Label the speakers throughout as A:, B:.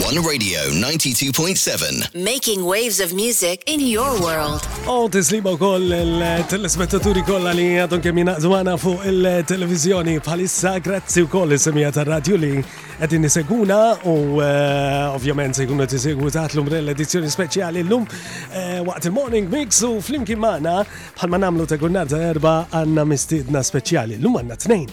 A: One Radio 92.7
B: Making waves of music in your world.
C: Oh, tisliba koll il-telespettaturi kolla li għadhom kemm jinaqżwana fuq il-televizjoni bħalissa grazzi u koll il-semija tar-radju li għedin niseguna u eh, ovvjament se jkunu tisegu taħt l-umbrella edizzjoni speċjali l-lum eh, waqt il-morning mix u flimkien maħna bħal ma namlu ta' gunnar ta' erba għanna mistidna speċjali l-lum għanna t-nejn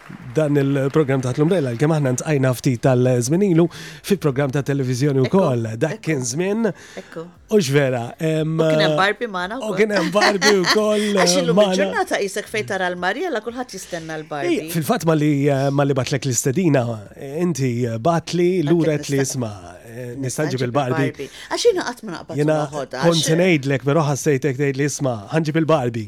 C: Dan il-programm taħt l-umbrella, kemm aħna ntqajna ftit tal-żmien ilu fi programm ta'
D: televiżjoni
C: wkoll. Dak kien żmien. U x'vera.
D: U kien hemm barbi magħna.
C: U kien hemm barbi wkoll.
D: Għax illum il-ġurnata qisek fejn tara l-Marjella kulħadd jistenna l-barbi.
C: Fil-fatt ma li ma li batlek l-istedina, inti batli luret li isma' nistanġi bil-barbi.
D: Għax jiena qatt ma naqbad. Jiena
C: kont ngħidlek però ħassejtek tgħid li isma'
D: ħanġi bil-barbi.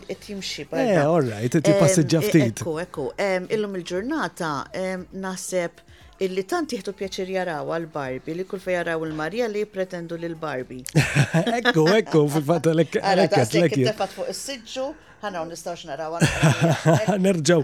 D: qed jimxi barra.
C: Eh, all right, qed jippassiġġa ftit.
D: Ekku, ekku. Illum il-ġurnata naħseb illi tant jieħdu pjaċir jaraw għal Barbie li kull fej jaraw il-Marja li pretendu lil Barbie.
C: Ekku, ekku,
D: fil-fatt għalek. Għalek,
C: għalek.
D: Tefat fuq is-sidġu, ħana u nistaw xnaraw.
C: Nerġaw,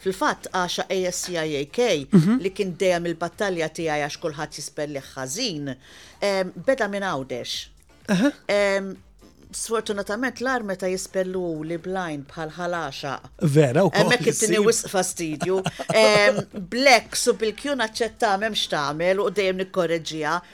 D: Fil-fatt, għaxa ASCIAK, li kien dejjem il-battalja tiegħi għax kulħadd jispellih ħażin, beda minn Għawdex. Sfortunatament l-agħar meta jispelluhuli bl-għajn bħal Ħal-Għaxaq.
C: Vera wkoll.
D: Hemmhekk ittini wisq fastidju. Bl-X u bil-Q naċċettha m'hemmx
C: tagħmel u dejjem
D: nikkoreġġiha.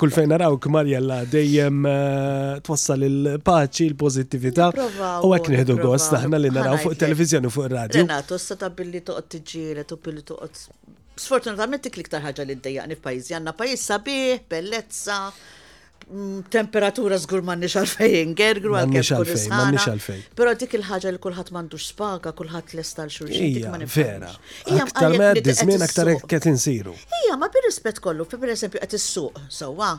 C: Kull fejn narawk Marjella dejjem eh, twassal il-paċi,
D: il-pożittività
C: u hekk nieħdu gost aħna li naraw fuq televizjoni fuq ir-radju.
D: Renato, stata billi toqgħod tiġġieled u billi toqgħod Sfortunatament dik l-iktar ħaġa li ddejjaqni f'pajjiżi għandna pajjiż sabiħ, bellezza, mm, temperatura żgur m'għandniex għalfejn gergru għal
C: kif kull isħana.
D: Però dik il-ħaġa li kulħadd m'għandux spaga, kulħadd lesta l xulxin.
C: Vera,
D: Hija
C: Aktar
D: mqajjet
C: ma
D: li
C: jgħaddi
D: qed
C: żmien aktar
D: issuq.
C: qed insiru.
D: Hija ma bir-rispett kollu, fi pereżempju qed issuq, sewwa,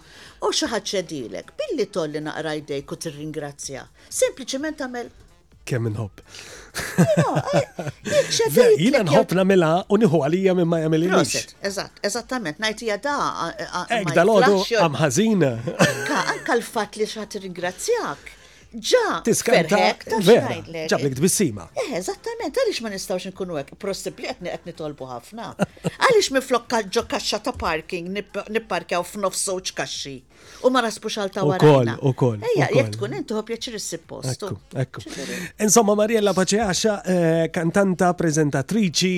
D: u xi ħadd xehdilek, billi tgħolli naqra jdejk u tirringrazzja, sempliċement tagħmel
C: Kemm inħobb.
D: no,
C: eh, jekk Ve, xehdilek. Jiena jew- nħobb nagħmilha u nieħu għalija minn ma jagħmililix.
D: Proset, eżatt, eżattament, ngħid hija da. a- a-
C: a- Hekk
D: ma
C: dalodu
D: jiflaħx jew-
C: għam ħażin.
D: Anka, anka l-fatt li xaħat ringrazzjak, ġa ferħek
C: ta'
D: xnajdlek.
C: Ġablek tbissima.
D: Eh, eżattament, għaliex ma nistawx nkunu hekk prossib li qed qed nitolbu ħafna. Għaliex miflok ġo kaxxa ta' parking nipparkjaw f'nof żewġ kaxxi u ma nasbux għal ta'
C: wara. Ukoll, ukoll.
D: Ejja, jekk tkun inti ħob jaċir issib postu.
C: Ekku. Insomma, Mariella Paċeaxa, eh, kantanta, prezentatriċi,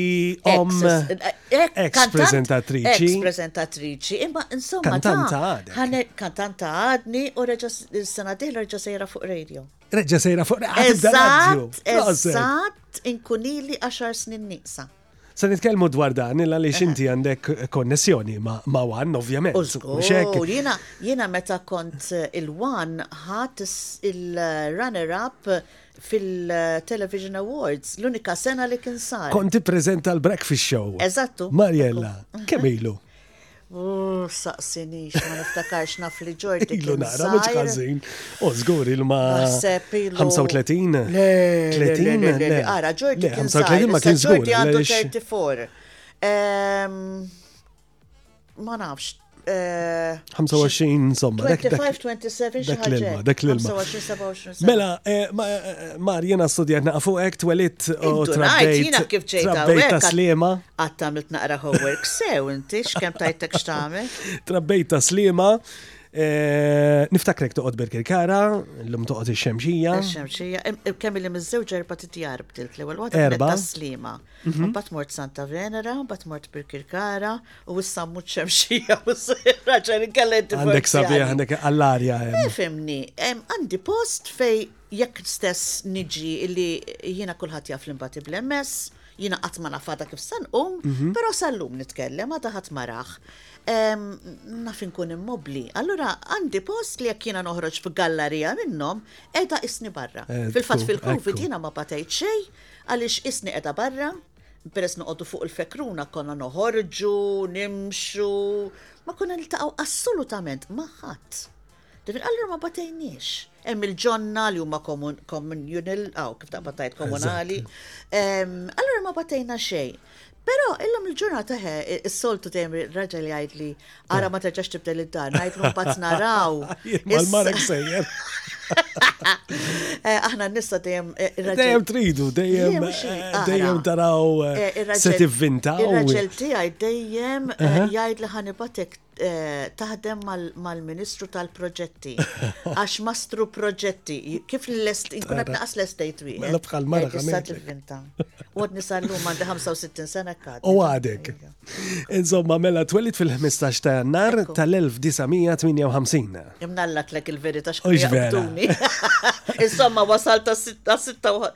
C: om. Eh,
D: kantanta, prezentatriċi. Prezentatriċi, imma insomma.
C: Kantanta għadek.
D: Kantant ta' għadni u reġa' s-sena diħla reġa' sejra fuq radio.
C: Reġa' sejra fuq radio.
D: Eżatt, eżatt, inkunili 10 snin nieqsa.
C: Se nitkellmu dwar dan illa li xinti għandek konnessjoni ma' wan, ovvjament. U
D: jiena jiena meta kont eh, il-wan ħadd il-runner up fil-Television Awards, l-unika sena li kien sar.
C: Konti prezenta l-breakfast show.
D: Eżattu.
C: Marjella, kemm ilu?
D: Uff, saqsinix, ma niftakarx naf li ġorti.
C: Ilu naqra, mux kazin. O, zgur, il-ma. 35?
D: Le,
C: 30?
D: Le, le,
C: għara,
D: ġorti.
C: 35 ma kien zgur.
D: Ġorti għandu 34. Ma nafx.
C: 25, eh, insomma.
D: 25, 27,
C: dak l-ilma, dak l-ilma. Mela, eh, eh, Mar, jena studjat naqfu ek, twelit u trabbejt.
D: Jena kif ċejta.
C: Trabbejt taslima. Qatt
D: għamilt naqra homework sew inti x'kemm tajtek x'tagħmel?
C: Trabbejt ta' Sliema. Eh, niftakrek toqgħod Birkirkara, llum toqgħod ix-xemxija.
D: Ix-xemxija, kemm li miż-żewġ erba' titjar bdilt l-ewwel waħda
C: erba'
D: slima. Mhm. Mbagħad mort Santa Venera, mbagħad mort Birkirkara u issa mmut xemxija u raġel inkellem
C: Għandek sabiħ għandek għall-arja. Eh,
D: fimni, għandi post fej Jekk stess niġri illi jiena kulħadd jaf li nbati bl-MS, jiena qatt ma naf għada kif se nqum, mhm. però sal-lum nitkellem għada ħadd ma rah. Naf inkun immobbli. Allura għandi post li jekk jiena noħroġ f'gallarija minnhom qiegħda isni barra.
C: Eh,
D: Fil-fatt fil-Covid jiena ma batejt xejn għaliex isni qiegħda barra peress noqogħdu fuq il-fekruna konna noħorġu, nimxu, ma konna niltaqgħu assolutament ma' ħadd. Dik il-qallra ma batejniex. Hemm il-ġonna li huma communal, aw kif taqba tajt komunali. Allura ma batejna xejn. Pero, illum il-ġurnata ħe, il-soltu dejjem raġel jgħid li ara ma terġax tibdel id-dar, ngħid l bat naraw.
C: Mal-marek sejjer.
D: Eh, aħna nista dejjem eh,
C: dejjem tridu, dejjem eh, dejjem taraw se tivvintaw.
D: Ir-raġel tiegħi dejjem jgħid li ħanibatek Eh, taħdem mal-Ministru tal-Proġetti. Għax mastru proġetti, kif l-est, inkun għad naqas l-estate wieħed.
C: Mela bħal mara għamil.
D: il-vinta. U għad nisallu mandi 65 sena kħad.
C: U għadek. Insomma, mela twellit fil-15 ta' jannar tal-1958.
D: Imnallak lek il-verita xkun Insomma, wasal ta'
C: 56.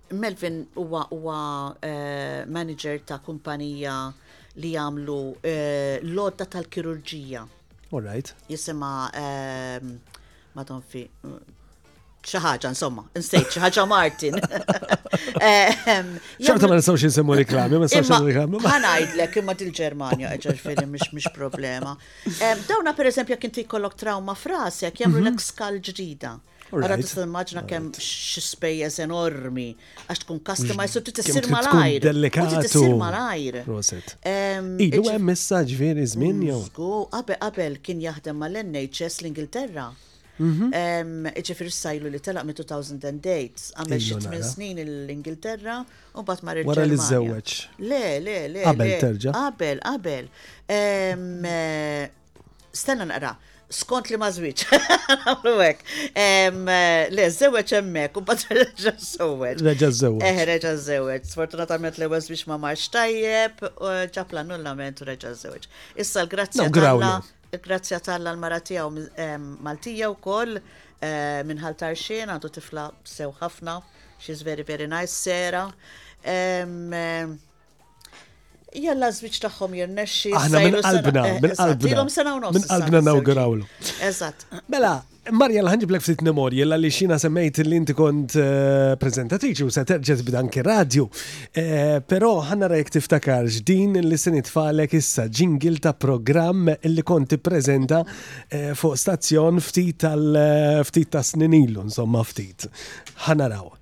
C: Melvin
D: huwa huwa manager ta' kumpanija li jagħmlu l-għodda tal-kirurġija.
C: All right.
D: Jisimha ma tonfi xi ħaġa insomma, insejt xi ħaġa Martin.
C: Xorta ma nistgħux insemmu reklami, ma
D: nistgħux
C: insemmu reklami. Ma
D: ngħidlek imma dil-Ġermanja ġer fili mhix mhix problema. Dawna pereżempju jekk inti jkollok trawma frasek jagħmlu lek skal ġdida. Ara tista' immaġna kemm xi spejjeż enormi għax tkun customized u
C: titissir
D: malajr.
C: Delikatu.
D: Titissir malajr.
C: Proset. Ilu hemm messaġġ veri żmien mm, jew.
D: Sku, qabel qabel kien jaħdem mal-NHS l-Ingilterra.
C: Mhm.
D: Ġifir sajlu li telaq me 2008, għamel xi tmien snin l-Ingilterra, u bat mar il-Ġermanja.
C: Wara li żewġ.
D: Le, le, le.
C: Qabel terġa.
D: Qabel, qabel. Eh, Stenna naqra, skont li ma żwieġ. Għamlu hekk. Le, żewġ hemmhekk u bad reġa' żewġ.
C: Reġa' żewġ.
D: Eh, reġa' żewġ. Sfortunatament l-ewwel żwieġ ma marx tajjeb, ġab l-annullament u reġa' żewġ. Issa l-grazzja tagħna. Grazzja tagħna l-mara tiegħu Maltija wkoll eh, minn ħaltar xejn għandu tifla sew ħafna. She's very very nice, Sera. Jalla żwieġ tagħhom jirnexxi.
C: Aħna minn qalbna, minn qalbna. Minn qalbna nawgurawlu.
D: Eżatt.
C: Mela, Marja l-ħanġiblek ftit memorji l li xina semmejt li inti kont eh, prezentatriċi u se terġa' tibda anke radju. Eh, però ħanna rajk tiftakar din li se nitfalek issa ġingil ta' programm li kont tippreżenta eh, fuq stazzjon ftit tal-ftit ta' snin ilu, insomma ftit. Ħanaraw.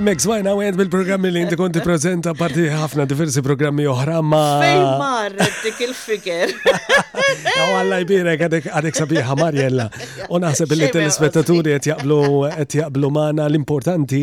C: Għammek zwajna għed bil-programmi li inti konti prezenta parti ħafna diversi programmi oħra ma.
D: Fejn marret dik il-figer.
C: Għaw għalla jbirek għadek sabiħa Marjella. U naħseb li telespettaturi għet jaqblu għet jaqblu maħna l-importanti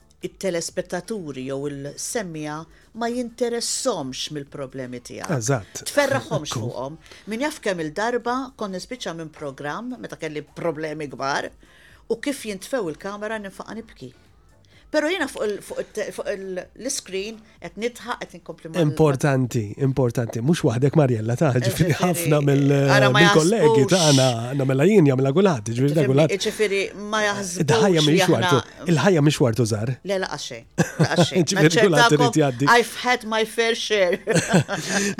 D: it-telespettaturi jew il-semmiegħa ma jinteressahomx mill-problemi tiegħek.
C: Eżatt.
D: Tferraħhomx fuqhom. Min jaf kemm-il darba kont nispiċċa minn programm meta kelli problemi kbar u kif jintfew il-kamera ninfaqa' nibki. Però jiena fuq l-iscreen Qed nitħaq qed inkompli ma.
C: Importanti, importanti, mhux waħdek Marjella ta'
D: ġifieri
C: ħafna mill-kollegi tagħna nagħmilha jien jagħmilha kulħadd, ġifieri ta' kulħadd.
D: Ġifieri ma jaħsbu.
C: Il-ħajja
D: mhix
C: wartu, il-ħajja mhix wartu żgħar.
D: Le la xejn.
C: Ġifieri kulħadd irid jgħaddi.
D: I've had my fair share.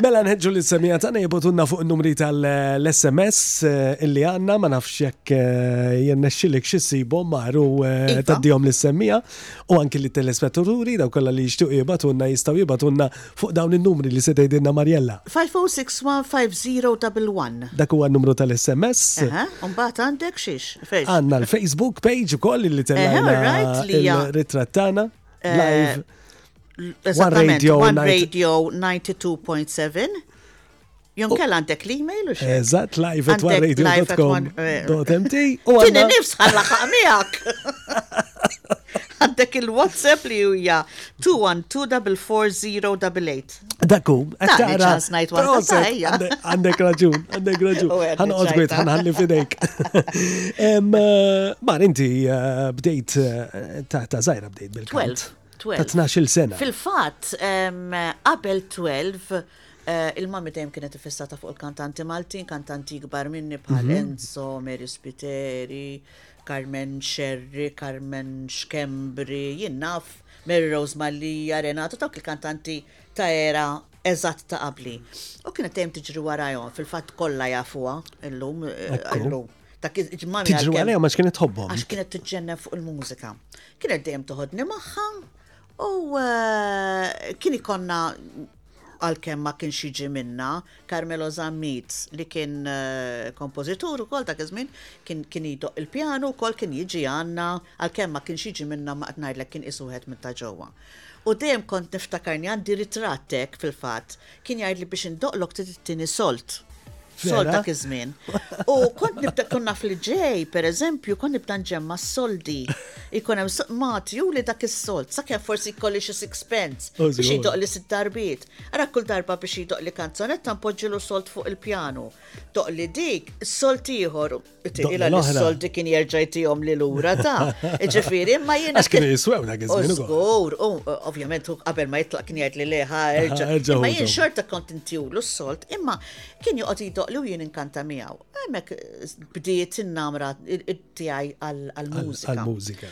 C: Mela nħeġġu li semija tagħna jibotunna fuq in-numri tal-SMS eh, illi għandna ma nafx jekk eh, jennexxilek xi ssibhom maru eh,
D: iva.
C: taddihom lis-semmija. U anki lit-telespettaturi, dawk kollha li jixtiequ jibgħatulna jistgħu jibgħatulna fuq dawn in-numri li se tgħidilna Marjella.
D: 50615011.
C: Dak huwa n-numru tal-SMS.
D: Eħe, u mbagħad għandek xiex? Fejn?
C: Għandna l-Facebook page ukoll
D: illi tellgħajna l-ritratt
C: tagħna live.
D: One Radio 92.7. Jon kell għandek l-email u xejn.
C: Eżatt, live at radio.com.
D: Tini nifs għalla xaqmijak. Għandek il-WhatsApp li huja 212-44088.
C: Dakku, għattara. Għandek raġun, għandek raġun. Għan
D: oġbet,
C: għan għalli fidejk. Eh, mar, inti eh, bdejt eh, ta' zaħira bdejt bil-kant.
D: 12.
C: Ta' 12 sena.
D: Fil-fat, qabel 12 Il-Mami dejjem kienet ifissata fuq il-kantanti Maltin, kantanti kbar minni bħal mhm. Enzo, Mary Spiteri, Carmen Sherry, Carmen Schembri, jien naf, Mary Rose Mallia, Renato, dawk il-kantanti ta' era eżatt ta' qabli. U kienet dejjem tiġri warajhom, fil-fatt kollha jafuha illum, eh, illum. Tiġri
C: warajhom għax kienet tħobbhom.
D: Għax kienet tiġġenna fuq il-mużika. Kienet dejjem toħodni magħha U kien ikonna għalkemm ma kienx jiġi minna, Carmelo Zammit li kien eh, kompożitur ukoll dak iż-żmien kien jidoq il-pjanu wkoll kien jiġi għandna għalkemm ma kienx jiġi minna ma qed ngħidlek kien qisu wieħed minn ta' ġewwa. U dejjem kont niftakarni għandi ritrattek fil-fatt Kien jgħidli biex indoqlok trid ittini solt.
C: Solt
D: dak iż-żmien. U kont nibda kun naf li ġej, pereżempju, kont nibda nġemma s-soldi. Ikun hemm mati u li dak is-solt, sakemm forsi jkolli xi sixpence biex jidoq li sitt darbiet. Ara kull darba biex jidoq li kanzonetta npoġġilu solt fuq il-pjanu. Toq li dik, solt ieħor, Ila li s-soldi kien jerġa' jtihom li lura ta' ġifieri imma jiena.
C: Għax kien jiswew dak iż-żmien.
D: Żgur, ovvjament qabel ma jitlaq kien jgħid li leħa erġa'. Imma jien xorta kont intjulu s-solt, imma kien joqgħod jidoqli u jien inkanta miegħu. Hemmhekk bdiet in-namra tiegħi għall-mużika. Għall-mużika.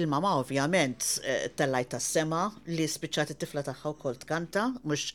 D: Il-mama ovvjament eh, tellajt tas-sema li spiċċat it-tifla tagħha wkoll tkanta, mhux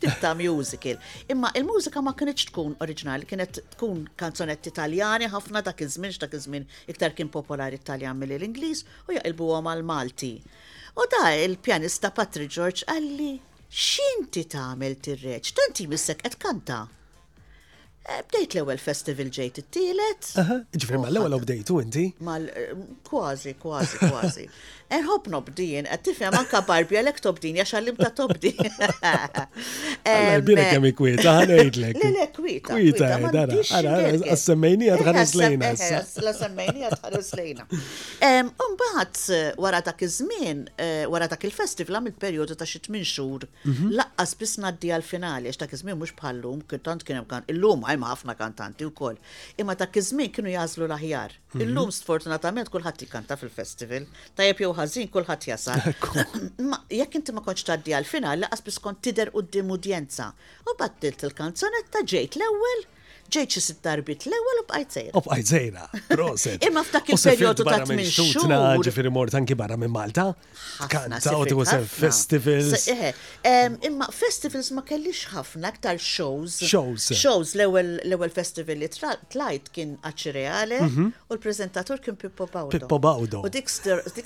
D: tip ta' musical. Imma il-mużika ma kinitx tkun oriġinali, kienet tkun kanzonetti Taljani ħafna dak iż-żmien dak iż-żmien iktar kien popolari Taljan milli l-Ingliż u jaqilbuhom għal Malti. U da il-pjanista Patri George qalli x'inti tagħmel tirreċ, tant jmissek qed kanta. Eh, bdejt l-ewwel festival ġejt it-tielet.
C: Aha, ġifieri mal-ewwel u bdejtu inti.
D: Mal eh, kważi, kważi, kważi. Enħob eh, nobdin, qed tifhem anke Barbi għalhekk tobdin jax għallim ta' tobdin.
C: Bira kemm ikwieta, ħanejdlek.
D: Le, le,
C: kwieta.
D: Kwieta,
C: dara, ara, għas-semmejnija
D: tħares
C: lejna.
D: La semmejnija tħares lejna. Mbagħad wara dak iż-żmien, wara dak il-festival għamil perjodu ta' xi tmien xhur Laqqas spiss ngħaddi għall-finali għax dak iż-żmien mhux bħal lum, kien tant kien hemm kan illum hemm ħafna kantanti wkoll. Imma dak iż-żmien kienu jagħżlu l-aħjar. Illum sfortunatament kulħadd jikkanta fil-festival. Tajjeb jew ħażin kulħadd jasal. Ma jekk inti ma kontx tgħaddi għall-finali laqqas spiss kont tidher quddiem udjenza. U bad dilt il-kanzonetta ġejt l-ewwel Ġejt xi sitt darbiet l-ewwel u bqajt sejra.
C: U bqajt sejra, proset.
D: Imma f'dak il-perjodu ta' tmien xhur.
C: Ġifieri mort anki barra minn Malta. Kanta u
D: tiwsel
C: festivals.
D: Imma festivals ma kellix ħafna aktar shows.
C: Shows.
D: Shows l-ewwel festival li tlajt kien Aċi Reale mhm. u l-preżentatur kien Pippo Bawdo.
C: Pippo Bawdo.
D: U dik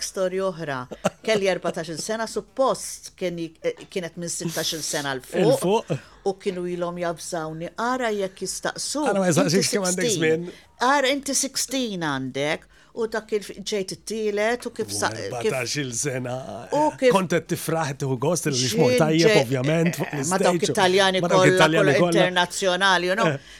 D: storja oħra. Kelli 14 sena suppost kienet minn 16 sena l-fuq. U kienu ilhom jabżawni, ara jekk jistaqsu.
C: Ara ma jistaqsix kemm għandek żmien.
D: Ara inti 16 għandek u ta' kif ġejt it-tielet u kif sa.
C: il sena.
D: U kif.
C: Kontet tifraħ tiħu gost li xmur tajjeb ovvjament.
D: Eh, ma dawk Italjani kollha internazzjonali, you know.
C: Eh.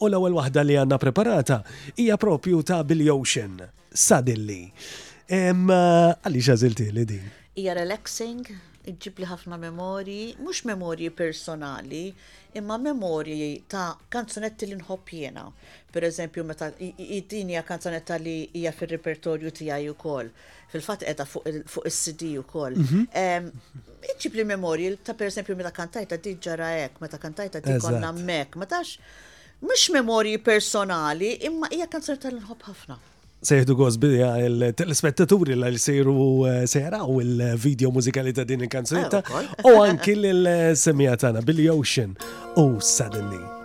D: U
C: l-ewwel waħda li għandna preparata hija propju ta' Billy Ocean, Suddenly. Għaliex għażilti li din?
D: Hija relaxing, iġġib li ħafna memorji, mhux memorji personali, imma memorji ta' kanzunetti li nħobb jiena. Per eżempju, meta id-dinja kanzunetta li hija fir-repertorju tiegħi wkoll. fil-fatt qiegħda fuq is-CD ukoll. Mhm. Iġġib li memorji ta' pereżempju meta kantajta dik ġara hekk, meta kantajta dik konna mek, ma tax mhux memorji personali, imma hija kanzjoni tal-inħobb ħafna
C: sejħdu għosbi il-telespettaturi li sejru eh, sejraw il-video mużikali ta' din il-kanzunetta u anki l-semija tana Billy Ocean u Suddenly.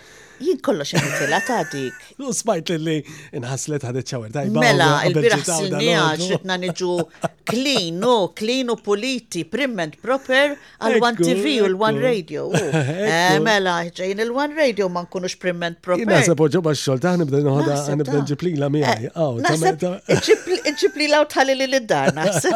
D: Jien kollox għamiltilha ta' dik.
C: U smajt li nħaslet ħadet ċawer tajba.
D: Mela, il-biraħ sinija xitna niġu clean, no, clean u puliti, prim and proper għal One TV u l-One Radio. Eh, mela, ġejn il-One Radio ma nkunux prim and proper.
C: Naħseb oġo bax xol taħni bda
D: nħoda
C: nibda ġiplila miħaj.
D: Ġiplila u tħalli li l-dar, naħseb.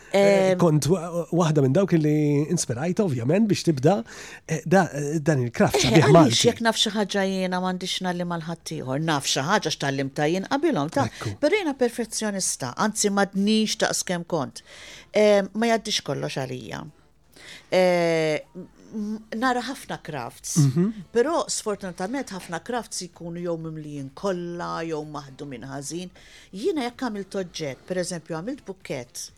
C: Eh, kont waħda minn dawk li inspirajt ovvjament biex tibda eh, eh, dan il-kraft sabiħ Malti.
D: Jek naf xi ħaġa jiena m'għandix nalli mal ħaddieħor naf xi ħaġa x'tallim ta' jien qabilhom ta' perina perfezzjonista, anzi m'għadnix ta' skem kont. Ma jgħaddix kollox għalija. Eh, nara ħafna crafts, mhm. però sfortunatament ħafna crafts jkunu jew mimlijin kollha jew maħdu minn ħażin. Jiena jekk għamilt oġġett, pereżempju għamilt bukkett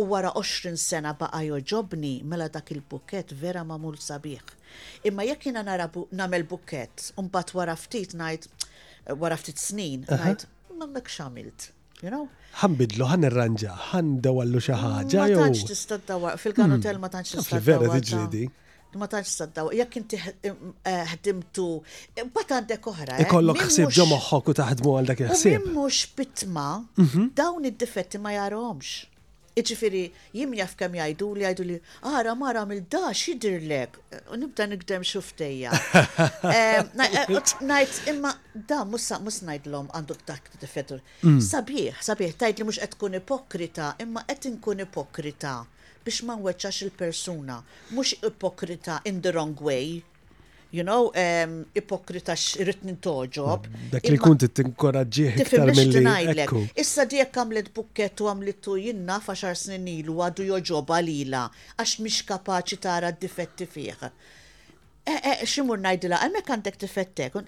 D: u wara 20 sena baqa' joġobni mela dak il-bukkett vera magħmul sabiħ. Imma jekk jiena nara nagħmel bukkett u mbagħad wara ftit ngħid wara ftit snin ngħid m'hemmhekx għamilt. You know?
C: ħanbidlu, ħan irranġa, ħan dawallu xi ħaġa.
D: Ma tantx tista' dawa, fil-kanutel ma tantx tista'
C: dawa. Vera tiġri
D: Ma tantx tista' dawa. Jekk inti ħdimtu, mbagħad għandek oħra.
C: Ikollok
D: ħsieb
C: ġo moħħok u taħdmu għal dak il-ħsieb.
D: Mhux pitma, dawn id-difetti ma jarahomx. Jiġifieri, jien min jaf kemm jgħiduli, jgħiduli, ara mara għamilt da x'jidhirlek? U nibda nikdem xuftejja. Ngħid imma da mhux mhux ngħidlhom għandu dak difettu. Mm. Sabiħ, sabiħ, tgħid li mhux qed tkun ipokrita, imma qed inkun ipokrita biex ma nweċċax il-persuna, mhux ipokrita in the wrong way. you know, um, ipokrita xirrit nintoġob.
C: Mm, dak li kunt t-tinkoraġġi iktar mill-li.
D: Issa di jekk għamlet bukket u għamlitu jinna faxar snin ilu għadu joġoba lila għax mhix kapaċi tara d-difetti fih. Eh, eh, ximur najdila, għalmek għandek difettek.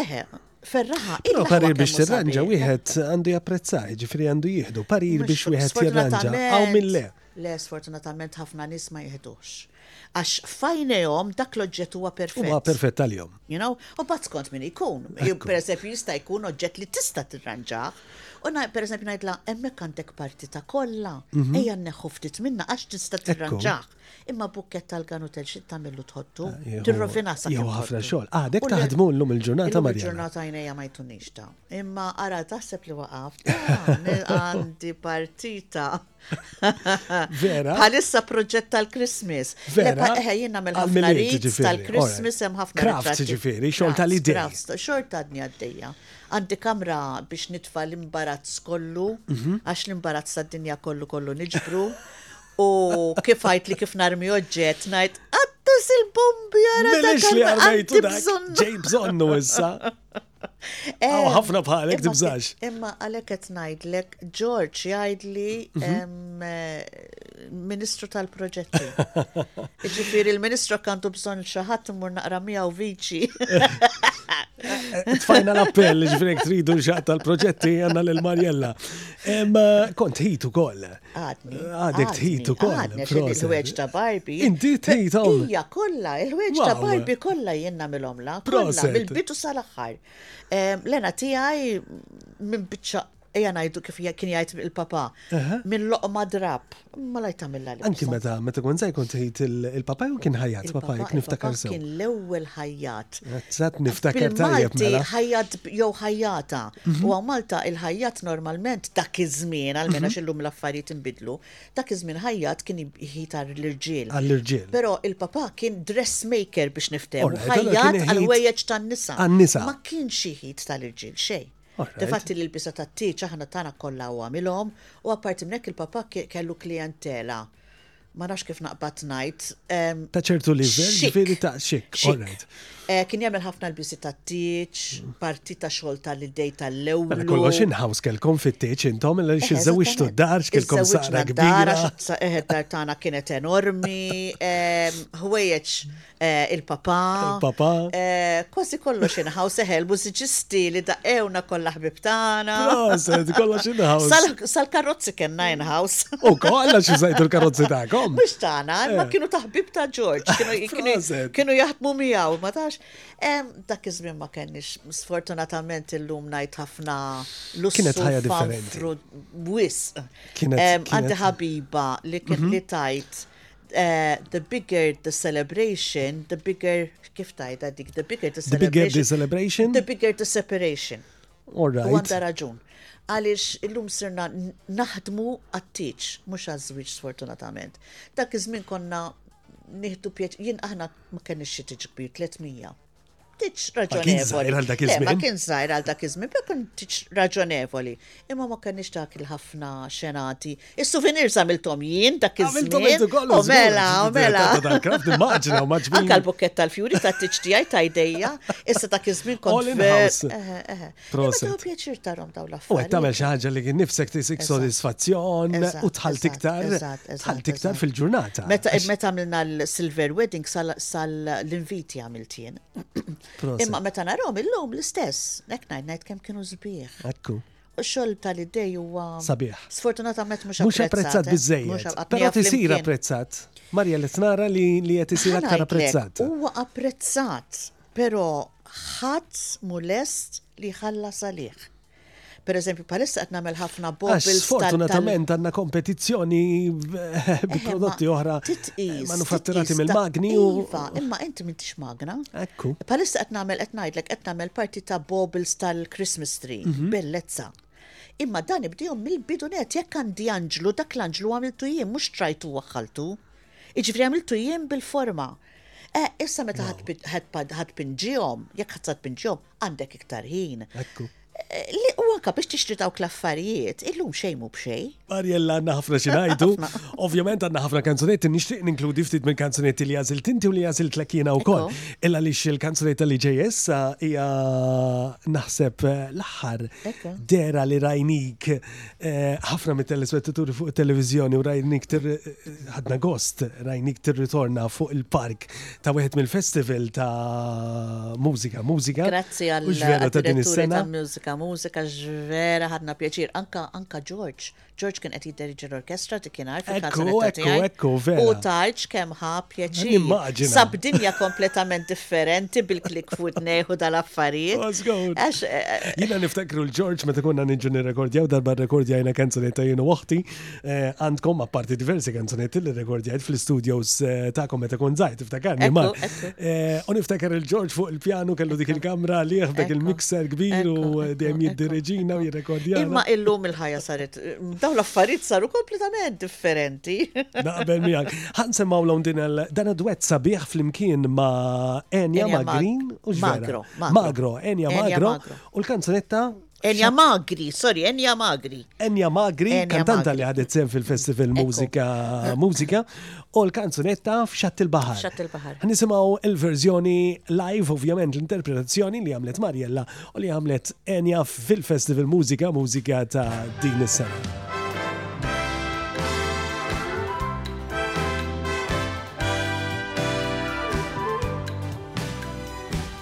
D: Eħe, eh,
C: ferraħa.
D: No,
C: parir biex tirranġa wieħed għandu japprezzaj, ġifri għandu jihdu, parir biex wieħed jirranġa, għaw mill-le. Le,
D: sfortunatament ħafna nies ma jiħduhx. Għax f'għajnejhom dak l-oġġett huwa perfett.
C: Huwa perfett għalihom.
D: You know? U mbagħad skont min ikun. Pereżempju jista' jkun oġġett li tista' tirranġah. U pereżempju ngħidla hemmhekk għandek parti ta' kollha, mhm. ejja nneħħu ftit minna għax tista' tirranġah. Imma bukkett tal-ganu tel xi tagħmillu tħottu,
C: ah,
D: tirrovina sa.
C: Jew ħafna xogħol. Ah, dek taħdmu llum il-ġurnata ma
D: Il-ġurnata għajnejja ma jtunix ta'. Imma ara taħseb li waqaf, ah, għandi partita.
C: Vera.
D: Bħalissa proġett tal-Christmas.
C: Vera.
D: Eħe, eh, jina
C: mel
D: ħafna tal-Christmas, hemm ħafna.
C: Crafts ġifiri, xogħol tal-idea.
D: Crafts, xogħol ta' dni għaddejja. Għandi kamra biex nitfa l-imbarazz kollu,
C: mhm.
D: għax l-imbarazz ta' dinja kollu kollu niġbru. U kif għajt li kif narmi oġġet, najt, għattus il-bombi għara.
C: Melix li għarmejtu dak, ġej bżonnu issa. Għaw eh, ħafna bħalek tibżax.
D: Imma għalek qed ngħidlek George jgħidli mhm. eh, Ministru tal-proġetti. Ġifieri il-Ministru kantu bżonn xi ħadd imur naqra miegħu viċi.
C: Eh, tfajna l-appell ġifieri tridu xaqt tal-proġetti għandna lil Marjella. Kont ħitu koll.
D: Għadni.
C: Għadek tħid ukoll.
D: Għadni xejn il-ħweġ ta' Barbie.
C: Inti tħidhom.
D: Ija kollha, il-ħweġ ta' Barbie kollha jien nagħmilhom
C: la.
D: Kollha mill-bidu sal-aħħar. Lena tiegħi minn biċċa Eja najdu kif kien jgħid il-papa. Minn loqma drab. Ma lajt tagħmilha li.
C: Anki meta meta kont se jkun tgħid il-papa jew kien ħajjat papa jek niftakar sew.
D: Kien l-ewwel ħajjat.
C: Sat niftakar tajjeb mela.
D: Ħajjat jew ħajjata. u hawn Malta il-ħajjat normalment dak iż-żmien, almenu
C: għax
D: illum l-affarijiet inbidlu, dak iż-żmien ħajjat kien ħid għall-irġiel.
C: Għall-irġiel.
D: Però il-papà kien dressmaker biex
C: niftehmu,
D: ħajjat għall-ħwejjeġ tan-nisa.
C: Għan-nisa.
D: Ma kienx xi ħid tal-irġiel
C: xejn.
D: Difatti l-ilbiesa tat-tieġ aħna tagħna kollha hu għamilhom u apparti minn hekk il-papà kellu klijentela ma nafx kif naqbad ngħid.
C: Ta' ċertu livell, ġifieri ta' xik, alright.
D: Eh, kien jagħmel ħafna l-bisi ta' tieċ, mm. parti ta' xogħol tal-idej tal-ewwel.
C: Mela kollox in-house kelkom fit-tieċ intom
D: illa
C: xi
D: żewġtu
C: d-dar x'kelkom
D: saqra
C: kbira.
D: Eħe eh, d-dar tagħna kienet enormi, ħwejjeġ Eh, il-papa.
C: Il-papa.
D: Eh, kważi kollox inħaw seħel mużiċisti li da' ewna kollha ħbib tagħna.
C: Proset, kollox
D: inħaw. Sal-karozzi kellna inħaws.
C: U kollha xi żajtu l-karozzi tagħkom.
D: Mhux tagħna, eh. ma kienu taħbib ta' Ġorġ, kienu jaħdmu miegħu, ma tax. Dak iż-żmien ma kenniex, sfortunatament illum ngħid ħafna lussu.
C: Kienet ħajja differenti. Wisq.
D: Għandi ħabiba li kien mhm. li tajt Eh, the bigger the celebration, the bigger, kif tajda dik, the bigger the celebration.
C: The bigger the celebration.
D: The bigger the separation. All
C: right.
D: Għanda raġun. Għalix illum sirna naħdmu għattiċ, mux għazwiċ sfortunatament. Dak iż-żmien konna nieħdu pieċ, jien aħna ma kenni xi tiġ kbir 300. tiċ raġonevoli. Ma kien zaħir għal dak iż-żmien, ma kien tiċ raġonevoli. Imma ma kenniex dak il-ħafna xenati. Is-souvenir samiltom jien dak iż-żmien. U mela, u mela. Anka l-bukket tal-fjuri ta' tiċ tiegħi ta' jdejja, issa dak iż-żmien kont.
C: Eh, eh,
D: eh.
C: Proset.
D: Imma pjaċir tarhom daw l-affarijiet.
C: U
D: qed
C: tagħmel xi ħaġa li kien nifsek tisik
D: sodisfazzjon
C: u tħalt iktar tħalt iktar fil-ġurnata.
D: Meta meta għamilna l-silver wedding sal-inviti għamilt
C: jien.
D: Imma meta narhom illum l-istess, hekk ngħid ngħid kemm kienu sbieħ.
C: Ekku.
D: U xogħol tal-idej huwa.
C: Sabiħ.
D: Sfortunatament mhux
C: Mhux apprezzat biżejjed. Però tisir apprezzat. Marja li tnara li qed isir aktar apprezzat.
D: Huwa apprezzat Però ħadd mhu lest li jħallas għalih. Per eżempju, palissa qed nagħmel ħafna bobbles.
C: Sfortunatament għandna kompetizzjoni
D: eh,
C: bi
D: prodotti
C: oħra
D: eh,
C: manufatturati mill-magni u.
D: Iva, imma inti m'intix magna.
C: Ekku.
D: Palissa qed nagħmel qed ngħidlek qed nagħmel parti ta' bobbles tal-Christmas tree,
C: mhm.
D: bellezza. Imma dan ibdihom mill-bidunet jekk għandi anġlu dak l-anġlu għamiltu jien mhux trajtu waħħaltu. Jiġifieri għamiltu jien bil-forma. Eh, issa meta ħadpinġihom, jekk ħadd ħadpinġihom, għandek iktar ħin.
C: Ekku.
D: Eh, li u anka biex tixtri dawk l-affarijiet, illum xejn mhu b'xejn.
E: Ariella għandna ħafna xi ngħidu. Ovvjament għandna ħafna kanzunetti, nixtieq ninkludi ftit minn kanzunetti li għażil tinti u li għażil tlekkina
D: wkoll.
E: Illa li il-kanzunetta li ġejjessa hija naħseb eh, l-aħħar dera li rajnik Eh, ħafna mit telespettaturi fuq televizjoni u rajnik ħadna gost, rajnik tirritorna fuq il-park ta' wieħed mill-festival ta' mużika, mużika.
D: Grazzi
E: għal ta' din is-sena.
D: Mużika, mużika, ġvera ħadna pjaċir. Anka, anka George, George kien qed jidderġi l-orkestra kien għarf il-kanzunetta tiegħi.
E: Ekku, vera.
D: U tarġ kemm ħa pjaċir. Sab dinja kompletament differenti bil-klik fuq neħu dal-affarijiet. Għax. Eh, eh,
E: jina niftakru l-Ġorġ meta konna niġu nirrekordjaw darba rrekordjajna kanzunetta jien u oħti eh, għandkom apparti diversi kanzunetti li rekordjajt fl-studios tagħkom meta kun żgħid
D: tiftakarni
E: ma. U niftakar il-Ġorġ fuq il-pjanu kellu dik il-kamra li dak il-mixer kbir u dejjem jiddireġina u jirrekordjana.
D: Imma illum il-ħajja saret Daw l-affarijiet saru kompletament differenti.
E: Naqbel miegħek. Ħan semmaw l din dan id-duett sabiħ flimkien ma' Enja Magrin u
D: Magro. Magro,
E: Enja Magro u l-kanzunetta
D: Enja Magri, sorry, Enja Magri.
E: Enja Magri, kantanta li għadet sem fil-Festival Mużika Mużika All kanzunetta f'Xatt il-Baħar.
D: Xatt il-Baħar.
E: Nisimgħu il-verżjoni live, ovvjament l-interpretazzjoni li għamlet Marjella u li għamlet Enja fil-Festival Mużika Mużika ta' din is-sena.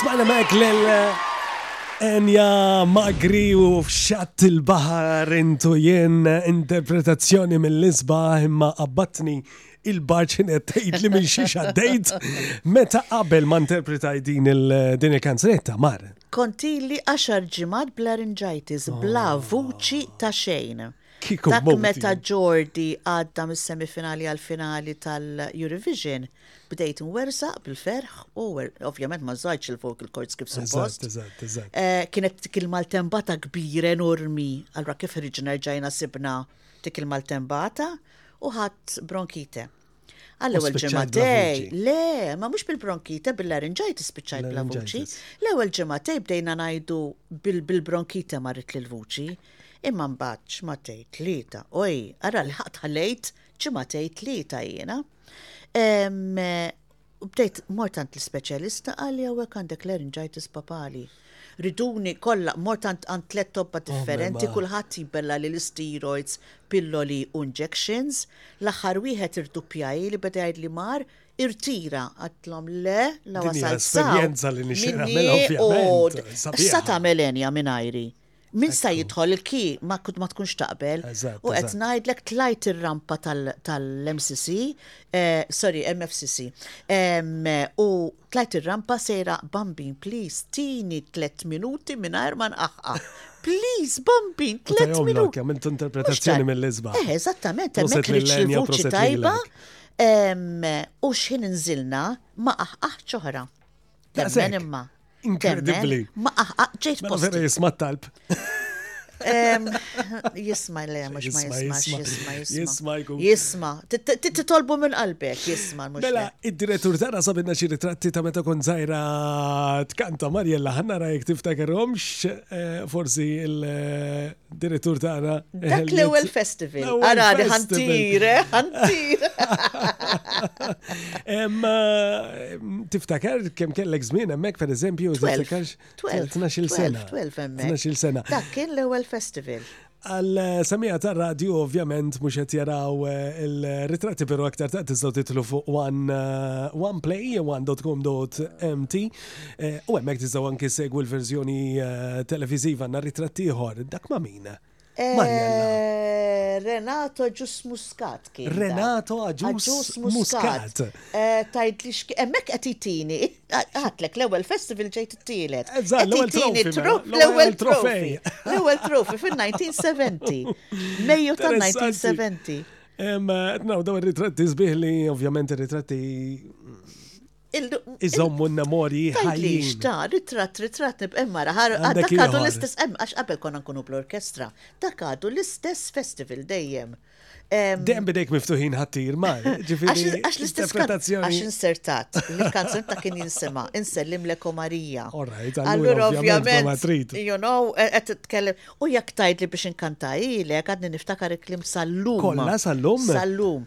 E: Smajna m'hekk lil
C: Enya Magri u F'Xatt il-Baħar Int u Jien, interpretazzjoni mill-isbaħ imma qabbattni il-barċ ħin qed tgħidli minn xiex għaddejt meta qabel ma interpretaj din il-kanzunetta mar.
D: Kontili għaxar ġimgħat b'laringitis, bla oh. vuċi ta' xejn. Dak meta Ġordi għadda mis-semifinali għall-finali tal-Eurovision, Bdejt nwersaq bil-ferħ u ovvjament ma żgħidx il-vocal cords kif suppost.
C: Eżatt, eżatt.
D: Eh, kienet dik il-maltembata kbira enormi, allura kif ħriġna rġajna sibna dik il-maltembata u ħadd bronkite.
C: Għall-ewwel
D: ġematej, le, ma mhux bil-bronkite, bil-larinġajt ispiċċajt bla vuċi. L-ewwel ġematej bdejna ngħidu bil-bronkite marrit lil vuċi. Imma mbagħad ġematej tlieta, oj, ara l-ħadd ħalejt ġematej tlieta jiena. Bdejt mortant l-ispeċjalista għalli hawnhekk għandek laryngitis papali. Riduni kollha mortant għand tliet tobba oh,
C: differenti,
D: kulħadd jibella li l-steroids, pilloli u injections. L-aħħar wieħed irduppjaj li beda jgħid li mar irtira għatlom le la wasal.
C: Esperienza li nixxi.
D: Issa ta' melenja minn ajri. Min sta jidħol il-key ma tkunx taqbel u qed ngħidlek tlajt ir-rampa tal-MCC, sorry MFCC, u tlajt ir-rampa sejra Bambin please tini tliet minuti mingħajr ma nqaħqaq. Please Bambin
C: tliet
D: minuti.
C: Tajjeb kemm int interpretazzjoni mill-isbaħ.
D: Eh, eżattament, hemmhekk li
C: xi
D: tajba u x'ħin inżilna ma qaħqaħ ċoħra. Temmen imma. Inkredibli. Ma ġejt
C: mela
D: post.
C: Jisma talb.
D: Jisma le, mux ma
C: jisma, jisma,
D: jisma.
C: Jisma,
D: titolbu minn qalbek, jisma.
C: Mela, id-direttur tara sabinna xie ritratti ta' meta kon zaħira tkanta Marjella, ħanna rajek tiftakaromx, eh, forsi il-
D: direttur tagħna. Dak
C: l-ewwel festival.
D: Arani
C: ħantir, eh, ħantir. Tiftakar kemm kellek żmien hemmhekk pereżempju, tiftakarx
D: 12
C: sena.
D: 12
C: sena.
D: Dak kien l-ewwel festival.
C: Għal eh, samija ta' radio ovvjament mux għet jaraw eh, il-ritratti pero aktar ta' tistaw titlu fuq one, eh, one play, one.com.mt Eh, u hemmhekk tistgħu anki segwu l-verżjoni eh, televiżiva nhar ritratt ieħor, dak ma' min?
D: Eh, Marjella. Renato Ġus Muscat kien. dak.
C: Renato Aġus Aġus Muscat.
D: Eh, Tajd li xki, emmek qed itini. Għatlek, l-ewwel festival ġejt it-tielet.
C: Eh, żgħar,
D: Qed l-ewwel itini
C: trofi,
D: tro-
C: mela, l-ewwel
D: l-ewwel
C: trofej.
D: trofi. L-ewwel trofi fin-1970. Mejju tal-1970.
C: Em, eh, Naw, daw ir-ritratti sbieħ li ovvjament ir-ritratti Iżommu
D: n-memorji
C: ħajjin.
D: Ta' ritratt, ritratt nibqem
C: mara.
D: Dak għadu l-istess, għax qabel konna nkunu bl-orkestra. Dak għadu l-istess festival dejjem.
C: Dejjem bidejk miftuħin ħattir mar.
D: Għax l-istess kanzun. Għax insertat. Il-kanzun ta' kien jinsema. Insellim l Marija.
C: Allura ovvjament.
D: You know, għet t-tkellem. U jak tajd li biex inkantajilek, għadni niftakar il-klim sal-lum.
C: Kolla sal-lum.
D: Sal-lum.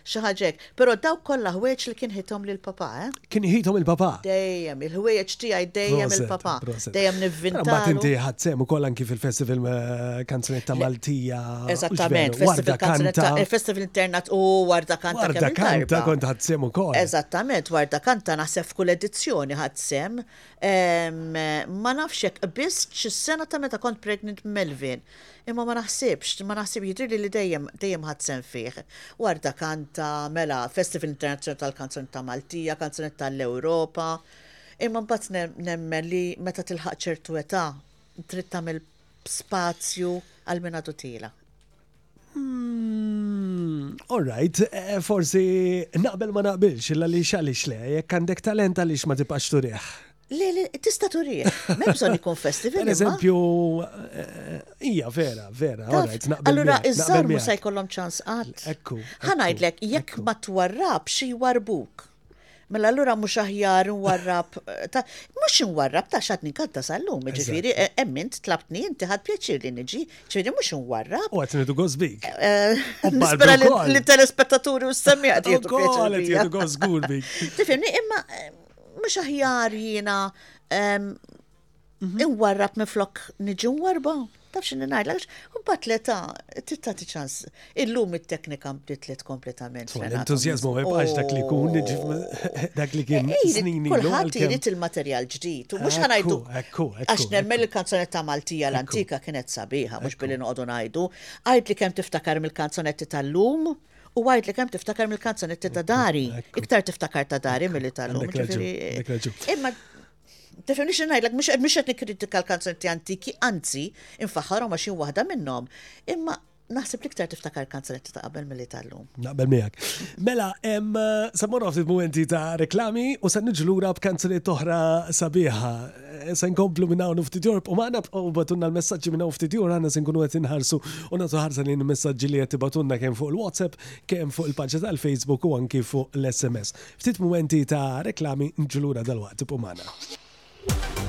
D: Xi
C: ħaġa
D: hekk.
C: Però
D: dawk kollha ħwejjeġ li kien ħithom lil papà, eh?
C: Kien iħithom il-papà.
D: Dejjem, il-ħwejjeġ tiegħi dejjem
C: il-papà.
D: Dejjem
C: nivvintalu.
D: Imbagħad
C: inti ħadt sehem ukoll anki fil-Festival Kanzunetta Maltija.
D: Eżattament, Festival Kanzunetta, il-Festival Internat u Warda Kanta kemm il-darba.
C: Warda Kanta kont ħadd sehem ukoll.
D: Eżattament, Warda Kanta naħseb f'kull edizzjoni ħadt sehem. Ma nafx hekk qbist xi sena ta' meta kont pregnant b'Melvin. Imma ma naħsibx, ma naħsib, jidhirli li dejjem, dejjem ħadt sehem fih. Warda kanta, mela, Festival Internazzjonali tal-Kanzunetta Maltija, Kanzunetta għall-Ewropa. Imma mbagħad nemmen li meta tilħaq ċertu età trid tagħmel spazju għal min għadu tila.
C: Hmm, all right, eh, forsi naqbel ma naqbilx, illa li xalix le, jekk għandek talent għaliex ma tibqax turiħ.
D: Le, le, tista turih. Ma bżon ikun festival.
C: Per eżempju, eh, ija, vera, vera.
D: Allura, iż-żar mu
C: sa
D: jkollhom ċans għad.
C: Ekku.
D: Ħanajdlek, jekk ma twarrab xi warbuk. Mela allura mhux aħjar nwarrab eh, mhux nwarrab ta' xadni kanta sal-lum, ġifieri eh, emmint tlabtni inti ħad pjaċir li niġi, ġifieri mhux nwarrab.
F: U qed nidu gosbik.
D: Eh, nispera li telespettaturi u s-semmiħat
F: jgħidu
D: pjaċir. Tifhimni imma mhux aħjar jiena ehm, mhm. inwarrab minn flok niġi warba? Taf x'inhi ngħidlek, u bat l-età titati ċans. Illum it-teknika bditlet kompletament. L-entużjażmu
F: ma jibqax dak li kun, dak li kien eh, snin ilu.
D: Kulħadd irid il-materjal ġdid, u mhux ħanajdu. Għax nemmen il-kanzonetta Maltija l-antika kienet sabiħa, mhux billi noqogħdu ngħidu. Għid li kemm tiftakar mill-kanzonetti tal-lum. U għajdli kem tiftakar mill-kanzonetti ta' dari, iktar tiftakar ta' dari mill-li tal-lum. Imma Tifimni xi ngħidlek mhux qed nikkritika l-kanzonetti antiki, anzi, infaħħarhom għax waħda minnhom. Imma naħseb li ktar tiftakar kanzonetti ta' qabel mill-li tal-lum.
F: Naqbel miegħek. Mela, hemm eh, sammorna ftit momenti ta' reklami u se niġlura b'kanzuniet oħra sabiħa. Eh, se nkomplu minn hawn ftit jor, u maħna u batunna l-messagġi minn hawn ftit jor, għanna se nkunu qed inħarsu u nagħtu ħarsa li l-messagġi li qed ibatunna kemm fuq il-WhatsApp, kemm fuq il-paġġa tal-Facebook u anki fuq l-SMS. Ftit momenti ta' reklami nġulura dal-waqt u maħna.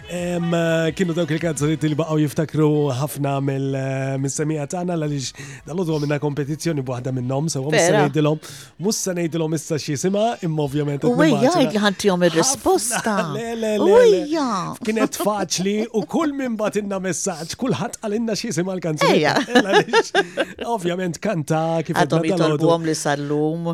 C: Kienu dawk il-kanzoniet li baqgħu jiftakru ħafna mill-semija tagħna għaliex dal-għodu għamilna kompetizzjoni b'waħda minnhom, sew mhux
D: se
C: ngħidilhom, mhux se ngħidilhom issa x'jisimha, imma ovvjament.
D: U
C: jgħid
D: li ħantihom ir-risposta.
C: Le, le, le. Kienet faċli u kull minn batinna messaġġ, kulħadd għalinna x'jisimha l-kanzoni. Ovvjament kanta kif
D: għadhom jitolbuhom li sallum.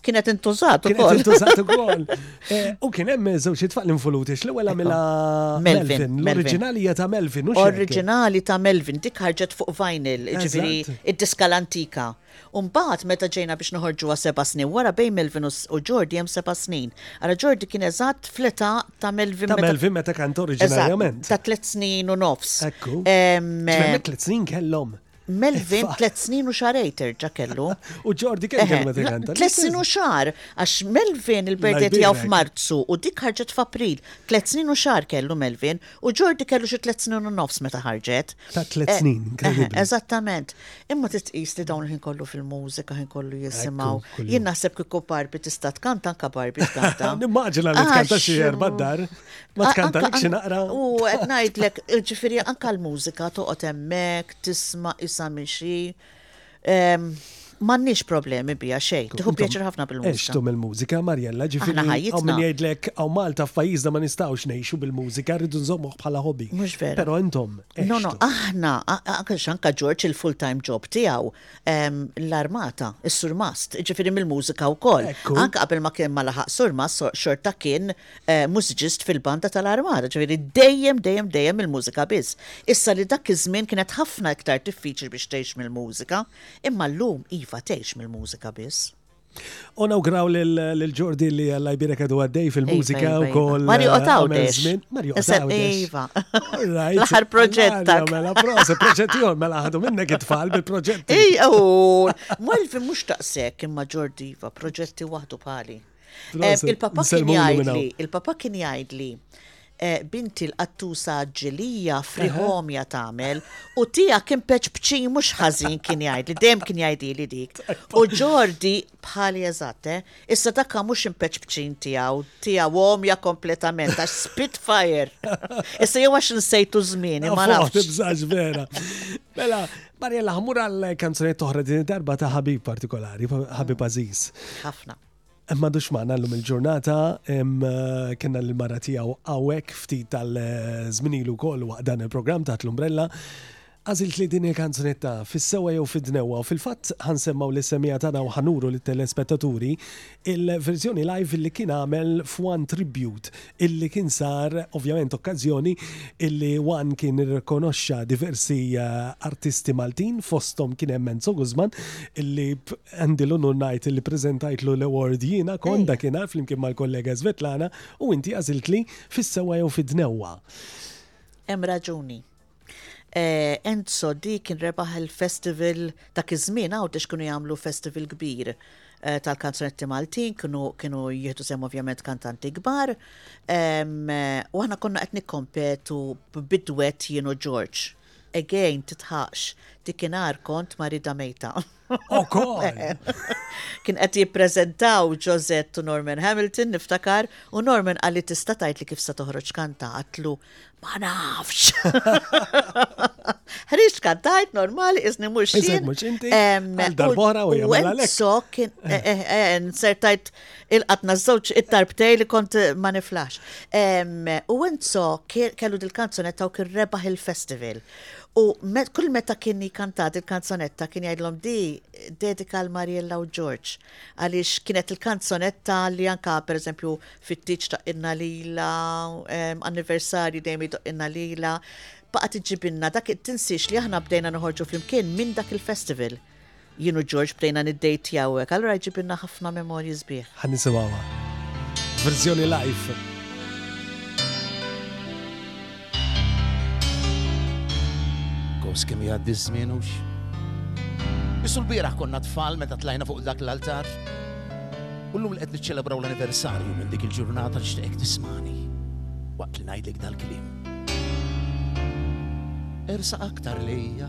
D: Kienet intużat ukoll.
C: Kienet intużat ukoll. Eh, u kien hemm żewġ itfaq l-involuti l-ewwel għamilha
D: Melvin.
C: L-oriġinali hija ta' Melvin, mhux
D: Oriġinali ta' Melvin, dik ħarġet fuq vinyl,
C: ġifieri
D: id-diska l-antika. Umbaħt meta ġejna biex noħorġu għas seba snin, wara bejn Melvin u Jordi hemm seba snin. Għara Jordi kien eżatt fleta ta' Melvin.
C: Ta' Melvin meta kant oriġinarjament.
D: Ta' tlet snin u nofs.
C: Ekku. Tlet snin kellhom.
D: Melvin tliet snin u xarejn terġa' kellu.
C: U Jordi kemm kellu meta jkanta?
D: Tliet snin u xar, għax Melvin il-birthday tiegħu f'Marzu u dik ħarġet f'April. Tliet snin u xar kellu Melvin u Jordi kellu xi tliet snin u nofs meta ħarġet.
C: Ta'
D: tliet
C: snin, inkredibbli.
D: Eżattament. Imma trid tqis li dawn il-ħin kollu fil-mużika, ħin kollu
C: jisimgħu.
D: Jien naħseb kieku Barbie tista' tkanta anke Barbie tkanta.
C: Nimmaġina li tkanta xi erba' dar. Ma tkantalek xi naqra.
D: U qed ngħidlek, ġifieri anke l-mużika toqgħod hemmhekk, tisma' isa minn xi. Ehm, M'għandniex problemi biha xejn. Tieħu pjaċir ħafna bil-mużika.
C: Għextu mill-mużika, Marjella,
D: ġifieri.
C: Għaw min jgħidlek għaw Malta f'pajjiżna ma nistgħux ngħixu bil-mużika, rridu nżommuh bħala hobby.
D: Mhux vera.
C: Però intom.
D: No, no, aħna, għax anke Ġorġ il-full-time job tiegħu ehm, l-armata, is-surmast, ġifieri mill-mużika
C: wkoll.
D: Anke qabel ma kien ma laħaq surmast, xorta kien mużiċist fil-banda tal-armata, ġifieri dejjem, dejjem, dejjem il-mużika biss. Issa li dak iż-żmien kienet ħafna iktar diffiċli biex tgħix mill-mużika, imma llum iva tgħix mill-mużika biss.
C: U nawgraw lil Ġordi li Alla jbierek għadu għaddej fil-mużika u
D: koll. Mario Otaw
C: dex. Mario Otaw
D: Iva. L-aħħar proġett
C: ta' mela prosa, proġett jom, mela ħadu minnek it-tfal bil-proġett.
D: Ej, u, mwelfi mux taqsek imma Ġordi Iva, proġetti waħdu pali.
C: Eh,
D: il-papa kien jgħidli, il-papa kien jgħidli, eh, binti l-qattusa ġilija friħomja tagħmel u tija kien peċ bċi mhux ħażin kien jgħidli, dejjem kien jgħidili dik. U Ġordi bħali eżatte, eh, issa dakka mhux impeċ bċin tiegħu, tiegħu omja kompletament għax spitfire. Issa jew għax nsejtu żmien, ma nafx.
C: vera. Mela, Marjella, ħamur għal kanzunet toħra din darba ta' ħabib partikolari, ħabib mm. Aziz.
D: Ħafna.
C: Madux maħna l-lum il-ġurnata, kena l-mara tijaw għawek ftit tal-zminilu kol waqt dan il-program taħt l-umbrella. Għazilt li din il-kanzunetta fis-sewa jew fid-dnewa u fil-fatt ħansemmaw li semija tagħna u ħanuru li telespettaturi il-verżjoni live li kien għamel f'One Tribute illi kien sar ovvjament okkażjoni illi Wan kien irrikonoxxa diversi eh, artisti Maltin fosthom kien hemm Enzo Guzman illi għandi l-unur ngħid illi preżentajtlu l-award jiena kont dakinhar flimkien mal-kollega Svetlana u inti għażiltli fis-sewa jew fid-dnewwa.
D: Hemm raġuni. Eh, Enzo, di kien rebaħ il-festival dak iż-żmien għawt ix kienu jagħmlu festival kbir eh, tal-kanzunetti Maltin, kienu kienu jieħdu sem ovvjament kantanti kbar. Eh, u aħna konna qed nikkompetu bidwet jienu George. Again, titħaqx, dikinar kont marida mejta. Kien qed jippreżentaw Josette u Norman Hamilton niftakar u Norman qal li tista' tgħid li kif sa toħroġ kanta għatlu ma nafx. Ħriġ kantajt normali iżni mhux xejn.
C: Mhux inti. Darbora u jagħmel għalek.
D: So kien eh. Eh, eh, eh, nsertajt il-qatna żewġ it-tarbtej li kont ma niflax. U Enzo kellu dil-kanzunetta u kien rebaħ il-festival. U kull meta kien jkantat il-kanzonetta kien jgħidlhom di dedika għal Mariella u George għaliex kienet il-kanzonetta li anka pereżempju fit-tiġ taqqilna lila, ehm, anniversarji dejjem jdoqqilna lila, baqgħet iġġibinna dak tinsiex li aħna bdejna noħorġu flimkien minn dak il-festival. Jien u George bdejna niddejtjaw hekk, allura jġibilna ħafna memorji sbieħ.
C: Ħa nisimgħuha. Verżjoni live.
G: Kos kemm jgħaddi ż-żmien hux. Bisu l-bieraħ konna tfal meta tlajna fuq dak l-altar. U llum li qed niċċelebraw l-anniversarju minn dik il-ġurnata nixtieqek tismani waqt li ngħidlek dal-kliem. Ersa aktar lejja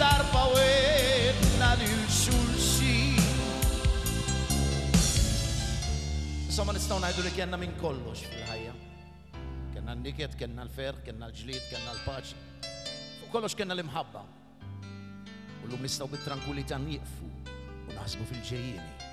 G: Darba wegħdna lil xulxin. Insomma nistgħu ngħidu li kellna minn kollox fil-ħajja. Kellna n-niket, kellna l-ferħ, kellna l-ġlied, kellna l-paċi. Fuq kollox kellna l-imħabba. U llum nistgħu bit-trankwilità nieqfu u naħsbu
D: fil-ġejjieni.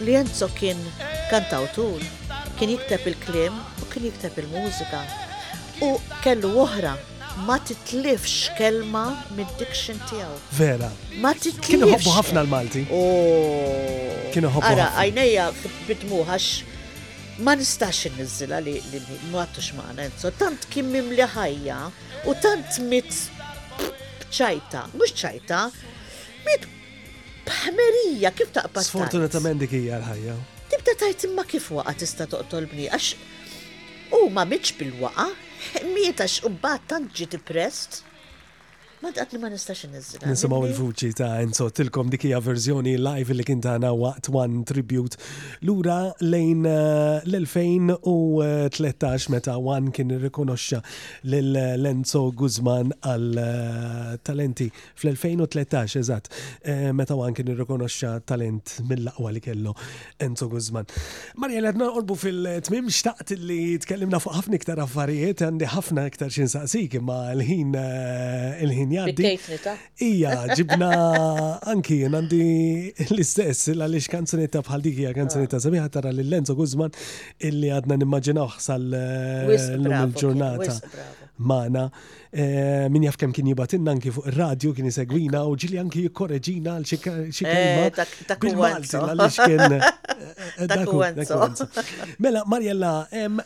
D: Lienzo kien kantawtur, kien jikteb il-kliem u kien jikteb il-mużika. U kellu oħra, ma titlifx kelma mid-diction tiegħu.
C: Vera.
D: Ma titlifx.
C: Kien iħobbu ħafna l-Malti. Kien iħobbu.
D: Ara, għajnejja bidmu għax ma nistax inniżżilha li ma għattux ma' Enzo. Tant kien mimli ħajja u tant mit ċajta, mhux ċajta, mit B'ħmerija kif taqbad.
C: Sfortunatament dik hija l-ħajja.
D: Tibda tajt imma kif waqa tista' toqtolbni għax u ma mitx bil-waqa, mietax u bat tant ġiet prest. Ma taqt li ma nistax nizzina.
C: Nisimaw il-vuċi ta' Enzo tilkom dik hija verżjoni live li kien tagħna waqt one tribute lura lejn eh, l-2013 meta one kien irrikonoxxa lil Enzo Guzman għal eh, talenti Fl-2013, eżatt, eh, meta u anki nirrikonoxxa talent mill-aqwa li kellu Enzo Guzman. Marja, għadna orbu fil-tmim xtaqt li tkellimna fuq ħafna iktar affarijiet, għandi ħafna iktar xin saqsik, imma l-ħin eh, il-ħin
D: jaddi.
C: Ija, ġibna anki għandi l-istess, għalix kanzunetta bħal dik hija kanzunetta ah. sabiħa tara li l-Enzo Guzman illi għadna nimmaġinaw sal-lum
D: eh,
C: il-ġurnata. Mana, Min jaf kemm kien jibgħatilna anki fuq ir-radju kien isegwina u ġieli anki jikkoreġina għal xi kelma.
D: Eh,
C: Bil-Malti għaliex kien. Mela, Marjella,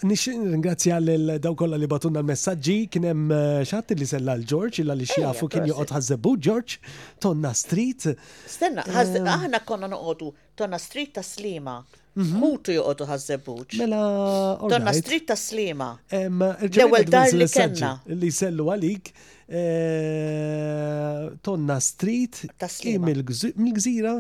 C: nixtieq ringrazzja lil daw kollha li batunna l-messaġġi, kien hemm eh, xatt li sella l-Ġorġ illa li xjafu kien joqgħod ħażebu Ġorġ, Tonna Street.
D: Stenna, eh, aħna konna noqogħdu Tonna Street ta' Slima. Mhm. Ħutu joqogħdu ħażżebbuġ.
C: Mela.
D: Tonna Street ta' Slima. L-ewwel dar li kellna.
C: Li sellu għalik. Eh, tonna Street.
D: Ta' Slima.
C: Mill-gżira.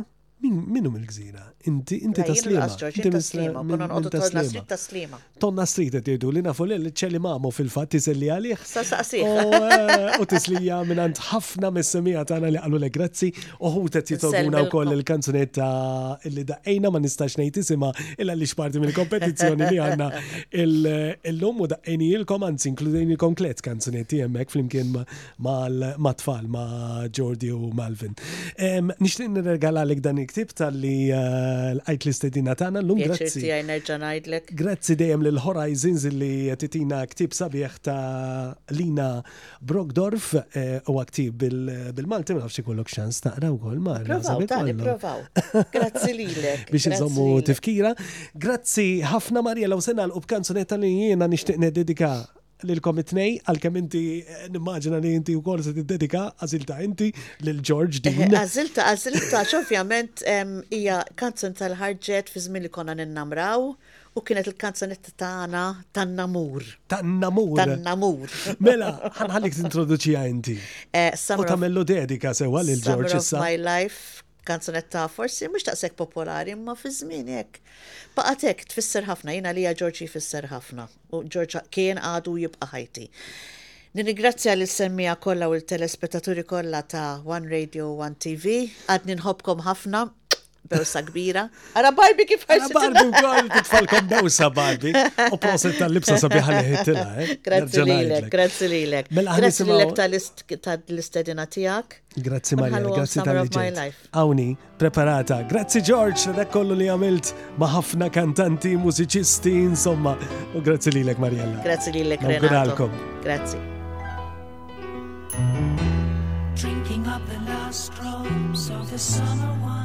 C: Minu mill-gżira? Inti inti ta' Slima. Inti
D: ta' Slima. Konna noqogħdu Tonna Street ta' Slima.
C: Tonna Street qed jgħidu li nafu lil Ċeli Mamu fil-fatt tiselli għalih.
D: Sa saqsih.
C: Eh, u tislija mingħand ħafna mis-semija tagħna li qalu lek grazzi u ħut qed jitolbuna wkoll il-kanzunet ta' illi daqqejna ma nistax ngħid isimha illa li xparti mill-kompetizzjoni li għandna illum u daqqejnilkom anzi inkludejnilkom tliet kanzunetti hemmhekk flimkien mat-tfal, ma' Jordi u Malvin. Nixtieq nirregalalek dan il-ktieb talli lqajt l-istedina tagħna llum. Grazzi.
D: Pjaċir tiegħi nerġa' ngħidlek.
C: Grazzi dejjem lil Horizons li qed itina ktieb sabiħ ta' Lina Brockdorff. Huwa ktieb bil-Malti, ma nafx ikollok ċans taqra wkoll, Mara.
D: Nipprovaw,
C: ta'
D: nipprovaw. Grazzi lilek.
C: Biex
D: inżommu
C: tifkira. Grazzi ħafna, Mariella, u se nagħlqu b'kanzunetta li jiena nixtieq niddedika lilkom it-tnej, għalkemm inti eh, nimmaġina li inti wkoll se tiddedika għażilta inti lil George din.
D: Eh, għażilta, għażilta, ovvjament hija kanzun tal-ħarġet fi żmien li konna ninnamraw u kienet il-kanzonetta tagħna tan-namur.
C: Tan-namur.
D: Tan-namur.
C: Mela, ħanħallik tintroduċija inti.
D: Eh,
C: u tagħmellu dedika sewwa lil George issa.
D: My Life Kanzunetta forsi mhux daqshekk popolari imma fi żmieni hekk baqgħet hekk tfisser ħafna, jien għalija Ġorġ jfisser ħafna u Ġorġ kien għadu u jibqa' ħajti. Nirringrazzja lill-semmiegħa kollha u l-telespettaturi kollha ta' One Radio u One TV. Għadni nħobbkom ħafna, bewsa kbira. Ara Barbie kif
C: Ara
D: ħarsi.
C: Barbi wkoll titfalkom bewsa Barbi. U proset tal-libsa sabiħa li ħittilha, eh?
D: Grazzi
C: Nerġa'
D: lilek,
C: ngħidlek.
D: grazzi lilek.
C: Mela, ħa
D: Grazzi
C: nisimgħu-
D: lilek tal-istedina tiegħek.
C: Grazzi Marja, grazzi
D: tal-li
C: ġejt. Awni, preparata. Grazzi George, ta' dak kollu li għamilt ma' ħafna kantanti, mużiċisti, insomma. U grazzi li l-ek Marjella.
D: Grazzi li l-ek
C: Renato.
D: Grazzi.
H: Drinking up the last drops of the summer wine.